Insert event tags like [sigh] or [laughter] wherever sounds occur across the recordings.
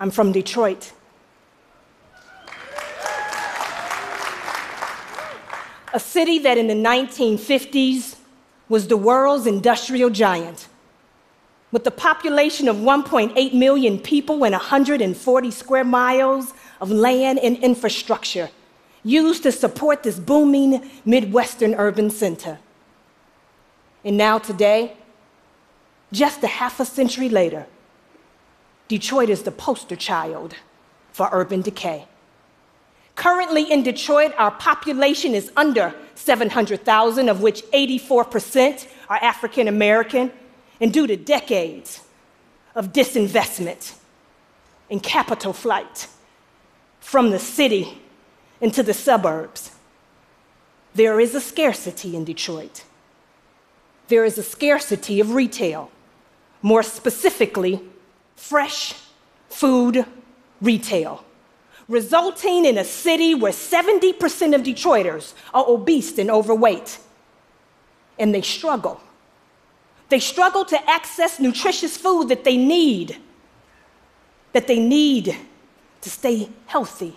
I'm from Detroit. A city that in the 1950s was the world's industrial giant. With a population of 1.8 million people and 140 square miles of land and infrastructure used to support this booming Midwestern urban center. And now, today, just a half a century later, Detroit is the poster child for urban decay. Currently in Detroit, our population is under 700,000, of which 84% are African American, and due to decades of disinvestment and capital flight from the city into the suburbs, there is a scarcity in Detroit. There is a scarcity of retail, more specifically, fresh food retail, resulting in a city where 70% of Detroiters are obese and overweight, and they struggle. They struggle to access nutritious food that they need, that they need to stay healthy,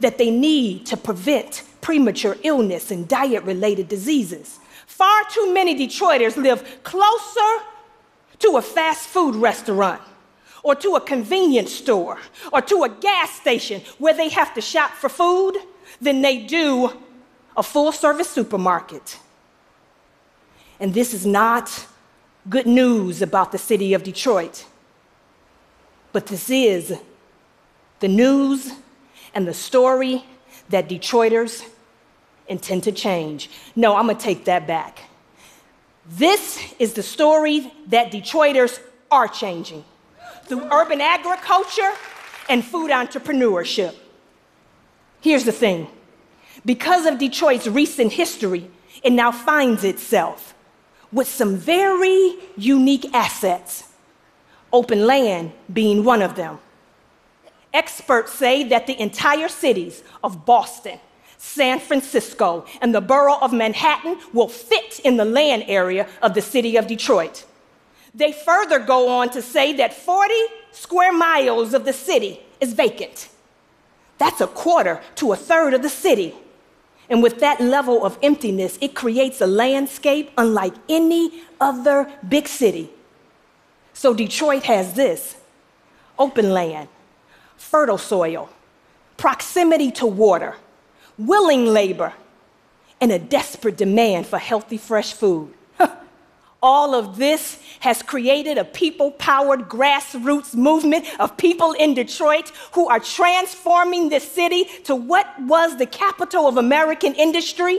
that they need to prevent premature illness and diet related diseases. Far too many Detroiters live closer to a fast food restaurant or to a convenience store or to a gas station where they have to shop for food than they do a full service supermarket. And this is not good news about the city of Detroit, but this is the news and the story that Detroiters intend to change. No, I'm gonna take that back. This is the story that Detroiters are changing through urban agriculture and food entrepreneurship. Here's the thing because of Detroit's recent history, it now finds itself with some very unique assets, open land being one of them. Experts say that the entire cities of Boston, San Francisco, and the borough of Manhattan will fit in the land area of the city of Detroit. They further go on to say that 40 square miles of the city is vacant. That's a quarter to a third of the city. And with that level of emptiness, it creates a landscape unlike any other big city. So Detroit has this open land, fertile soil, proximity to water, willing labor, and a desperate demand for healthy, fresh food. All of this has created a people powered grassroots movement of people in Detroit who are transforming this city to what was the capital of American industry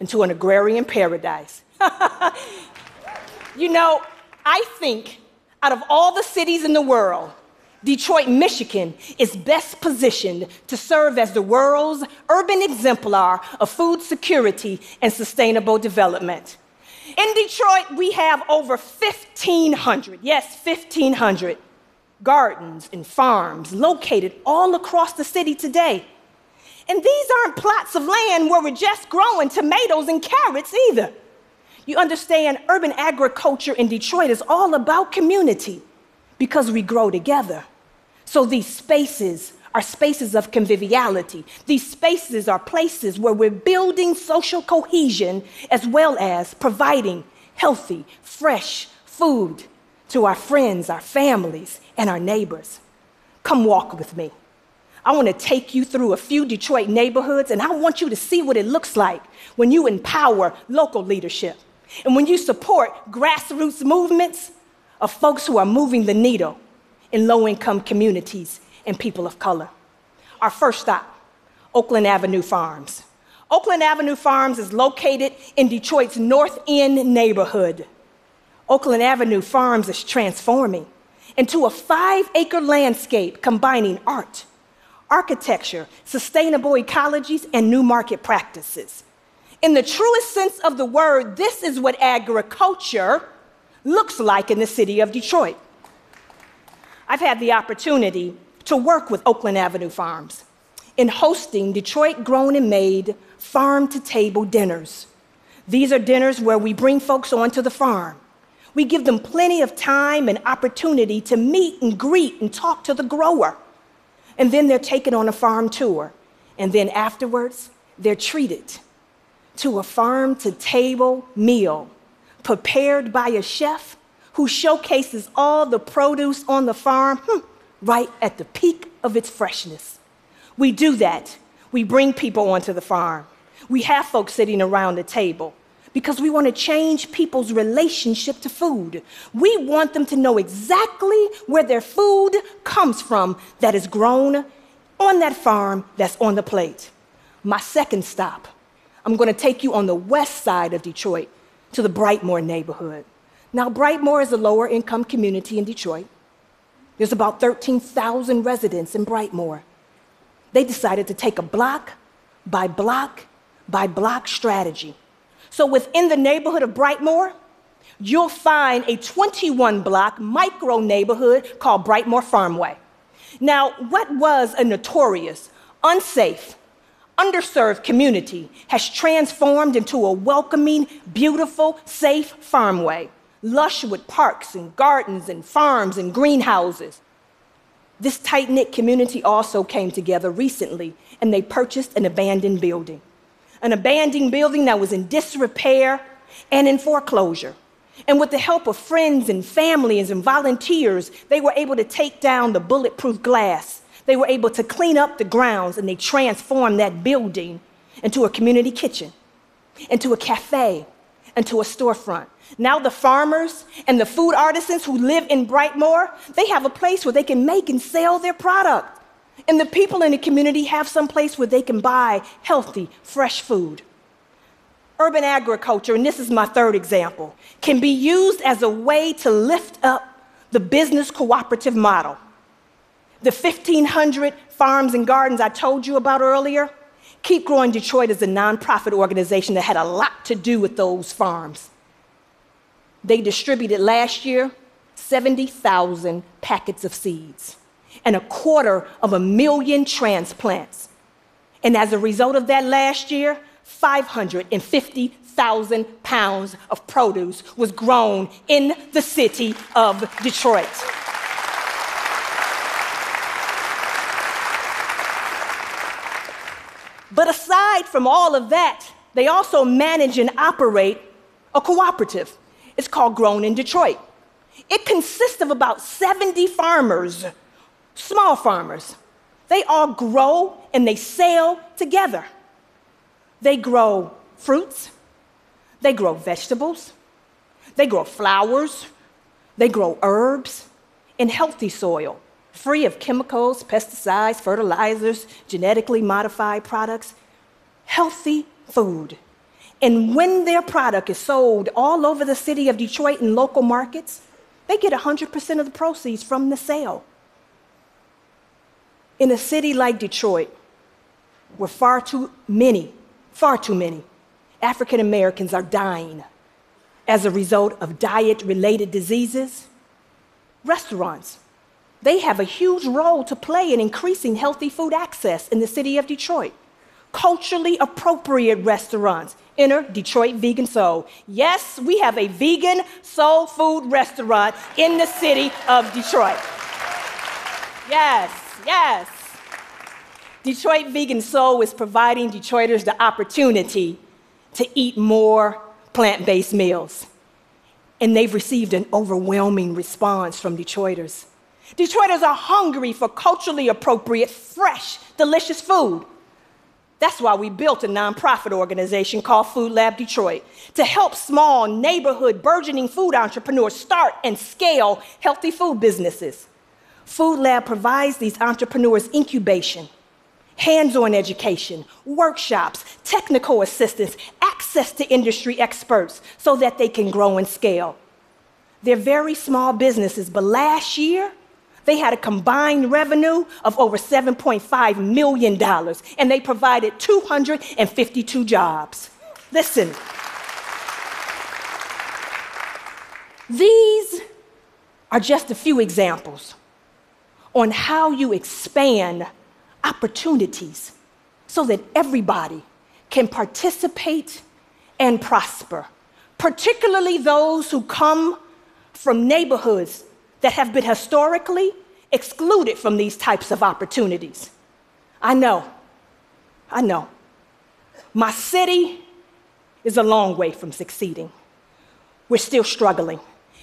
into an agrarian paradise. [laughs] you know, I think out of all the cities in the world, Detroit, Michigan is best positioned to serve as the world's urban exemplar of food security and sustainable development. In Detroit, we have over 1,500, yes, 1,500 gardens and farms located all across the city today. And these aren't plots of land where we're just growing tomatoes and carrots either. You understand, urban agriculture in Detroit is all about community because we grow together. So these spaces are spaces of conviviality. These spaces are places where we're building social cohesion as well as providing healthy, fresh food to our friends, our families, and our neighbors. Come walk with me. I want to take you through a few Detroit neighborhoods, and I want you to see what it looks like when you empower local leadership and when you support grassroots movements of folks who are moving the needle in low income communities and people of color. Our first stop, Oakland Avenue Farms. Oakland Avenue Farms is located in Detroit's North End neighborhood. Oakland Avenue Farms is transforming into a five acre landscape combining art, architecture, sustainable ecologies, and new market practices. In the truest sense of the word, this is what agriculture looks like in the city of Detroit. I've had the opportunity to work with Oakland Avenue Farms in hosting Detroit grown and made farm to table dinners. These are dinners where we bring folks onto the farm. We give them plenty of time and opportunity to meet and greet and talk to the grower. And then they're taken on a farm tour. And then afterwards, they're treated to a farm to table meal prepared by a chef who showcases all the produce on the farm hmm, right at the peak of its freshness. We do that. We bring people onto the farm. We have folks sitting around the table because we want to change people's relationship to food. We want them to know exactly where their food comes from that is grown on that farm that's on the plate. My second stop, I'm going to take you on the west side of Detroit to the Brightmoor neighborhood. Now, Brightmoor is a lower income community in Detroit. There's about 13,000 residents in Brightmoor. They decided to take a block by block by block strategy so within the neighborhood of Brightmoor, you'll find a 21 block micro neighborhood called Brightmoor Farmway. Now, what was a notorious, unsafe, underserved community has transformed into a welcoming, beautiful, safe farmway, lush with parks and gardens and farms and greenhouses. This tight knit community also came together recently and they purchased an abandoned building an abandoned building that was in disrepair and in foreclosure. And with the help of friends and families and volunteers, they were able to take down the bulletproof glass. They were able to clean up the grounds and they transformed that building into a community kitchen, into a cafe, into a storefront. Now the farmers and the food artisans who live in Brightmoor, they have a place where they can make and sell their product. And the people in the community have some place where they can buy healthy, fresh food. Urban agriculture, and this is my third example, can be used as a way to lift up the business cooperative model. The 1,500 farms and gardens I told you about earlier, Keep Growing Detroit is a nonprofit organization that had a lot to do with those farms. They distributed last year 70,000 packets of seeds and a quarter of a million transplants. And as a result of that last year, 550,000 pounds of produce was grown in the city of Detroit. But aside from all of that, they also manage and operate a cooperative. It's called Grown in Detroit. It consists of about 70 farmers small farmers. They all grow and they sell together. They grow fruits, they grow vegetables, they grow flowers, they grow herbs in healthy soil, free of chemicals, pesticides, fertilizers, genetically modified products. Healthy food. And when their product is sold all over the city of Detroit in local markets, they get 100% of the proceeds from the sale. In a city like Detroit, where far too many, far too many African Americans are dying as a result of diet related diseases, restaurants, they have a huge role to play in increasing healthy food access in the city of Detroit. Culturally appropriate restaurants. Enter Detroit Vegan Soul. Yes, we have a vegan soul food restaurant in the city of Detroit. Yes, yes. Detroit Vegan Soul is providing Detroiters the opportunity to eat more plant based meals. And they've received an overwhelming response from Detroiters. Detroiters are hungry for culturally appropriate, fresh, delicious food. That's why we built a nonprofit organization called Food Lab Detroit to help small, neighborhood, burgeoning food entrepreneurs start and scale healthy food businesses. Food Lab provides these entrepreneurs incubation, hands on education, workshops, technical assistance, access to industry experts so that they can grow and scale. They're very small businesses, but last year, they had a combined revenue of over $7.5 million, and they provided 252 jobs. Listen, these are just a few examples on how you expand opportunities so that everybody can participate and prosper, particularly those who come from neighborhoods that have been historically excluded from these types of opportunities. I know, I know. My city is a long way from succeeding. We're still struggling.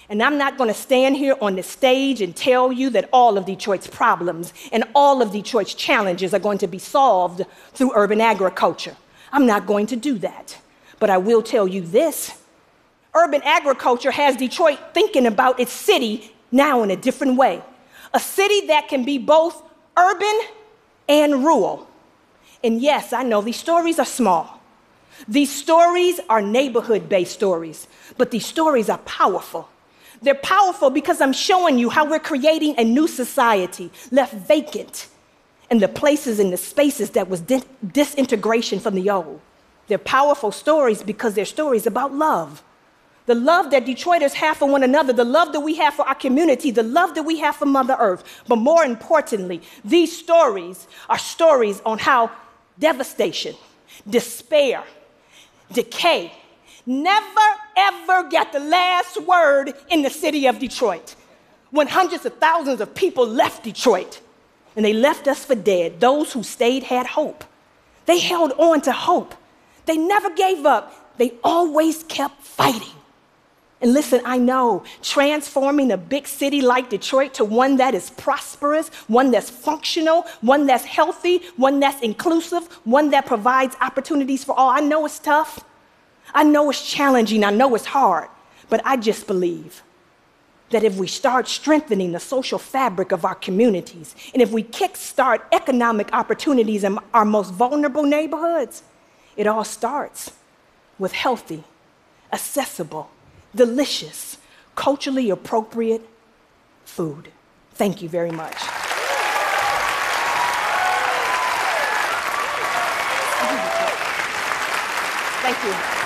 And I'm not going to stand here on the stage and tell you that all of Detroit's problems and all of Detroit's challenges are going to be solved through urban agriculture. I'm not going to do that. But I will tell you this urban agriculture has Detroit thinking about its city now in a different way. A city that can be both urban and rural. And yes, I know these stories are small. These stories are neighborhood based stories, but these stories are powerful. They're powerful because I'm showing you how we're creating a new society left vacant in the places and the spaces that was disintegration from the old. They're powerful stories because they're stories about love. The love that Detroiters have for one another, the love that we have for our community, the love that we have for Mother Earth. But more importantly, these stories are stories on how devastation, despair, decay never ever got the last word in the city of Detroit. When hundreds of thousands of people left Detroit and they left us for dead, those who stayed had hope. They held on to hope. They never gave up, they always kept fighting. And listen, I know transforming a big city like Detroit to one that is prosperous, one that's functional, one that's healthy, one that's inclusive, one that provides opportunities for all. I know it's tough. I know it's challenging. I know it's hard. But I just believe that if we start strengthening the social fabric of our communities and if we kickstart economic opportunities in our most vulnerable neighborhoods, it all starts with healthy, accessible, delicious, culturally appropriate food. Thank you very much. Thank you.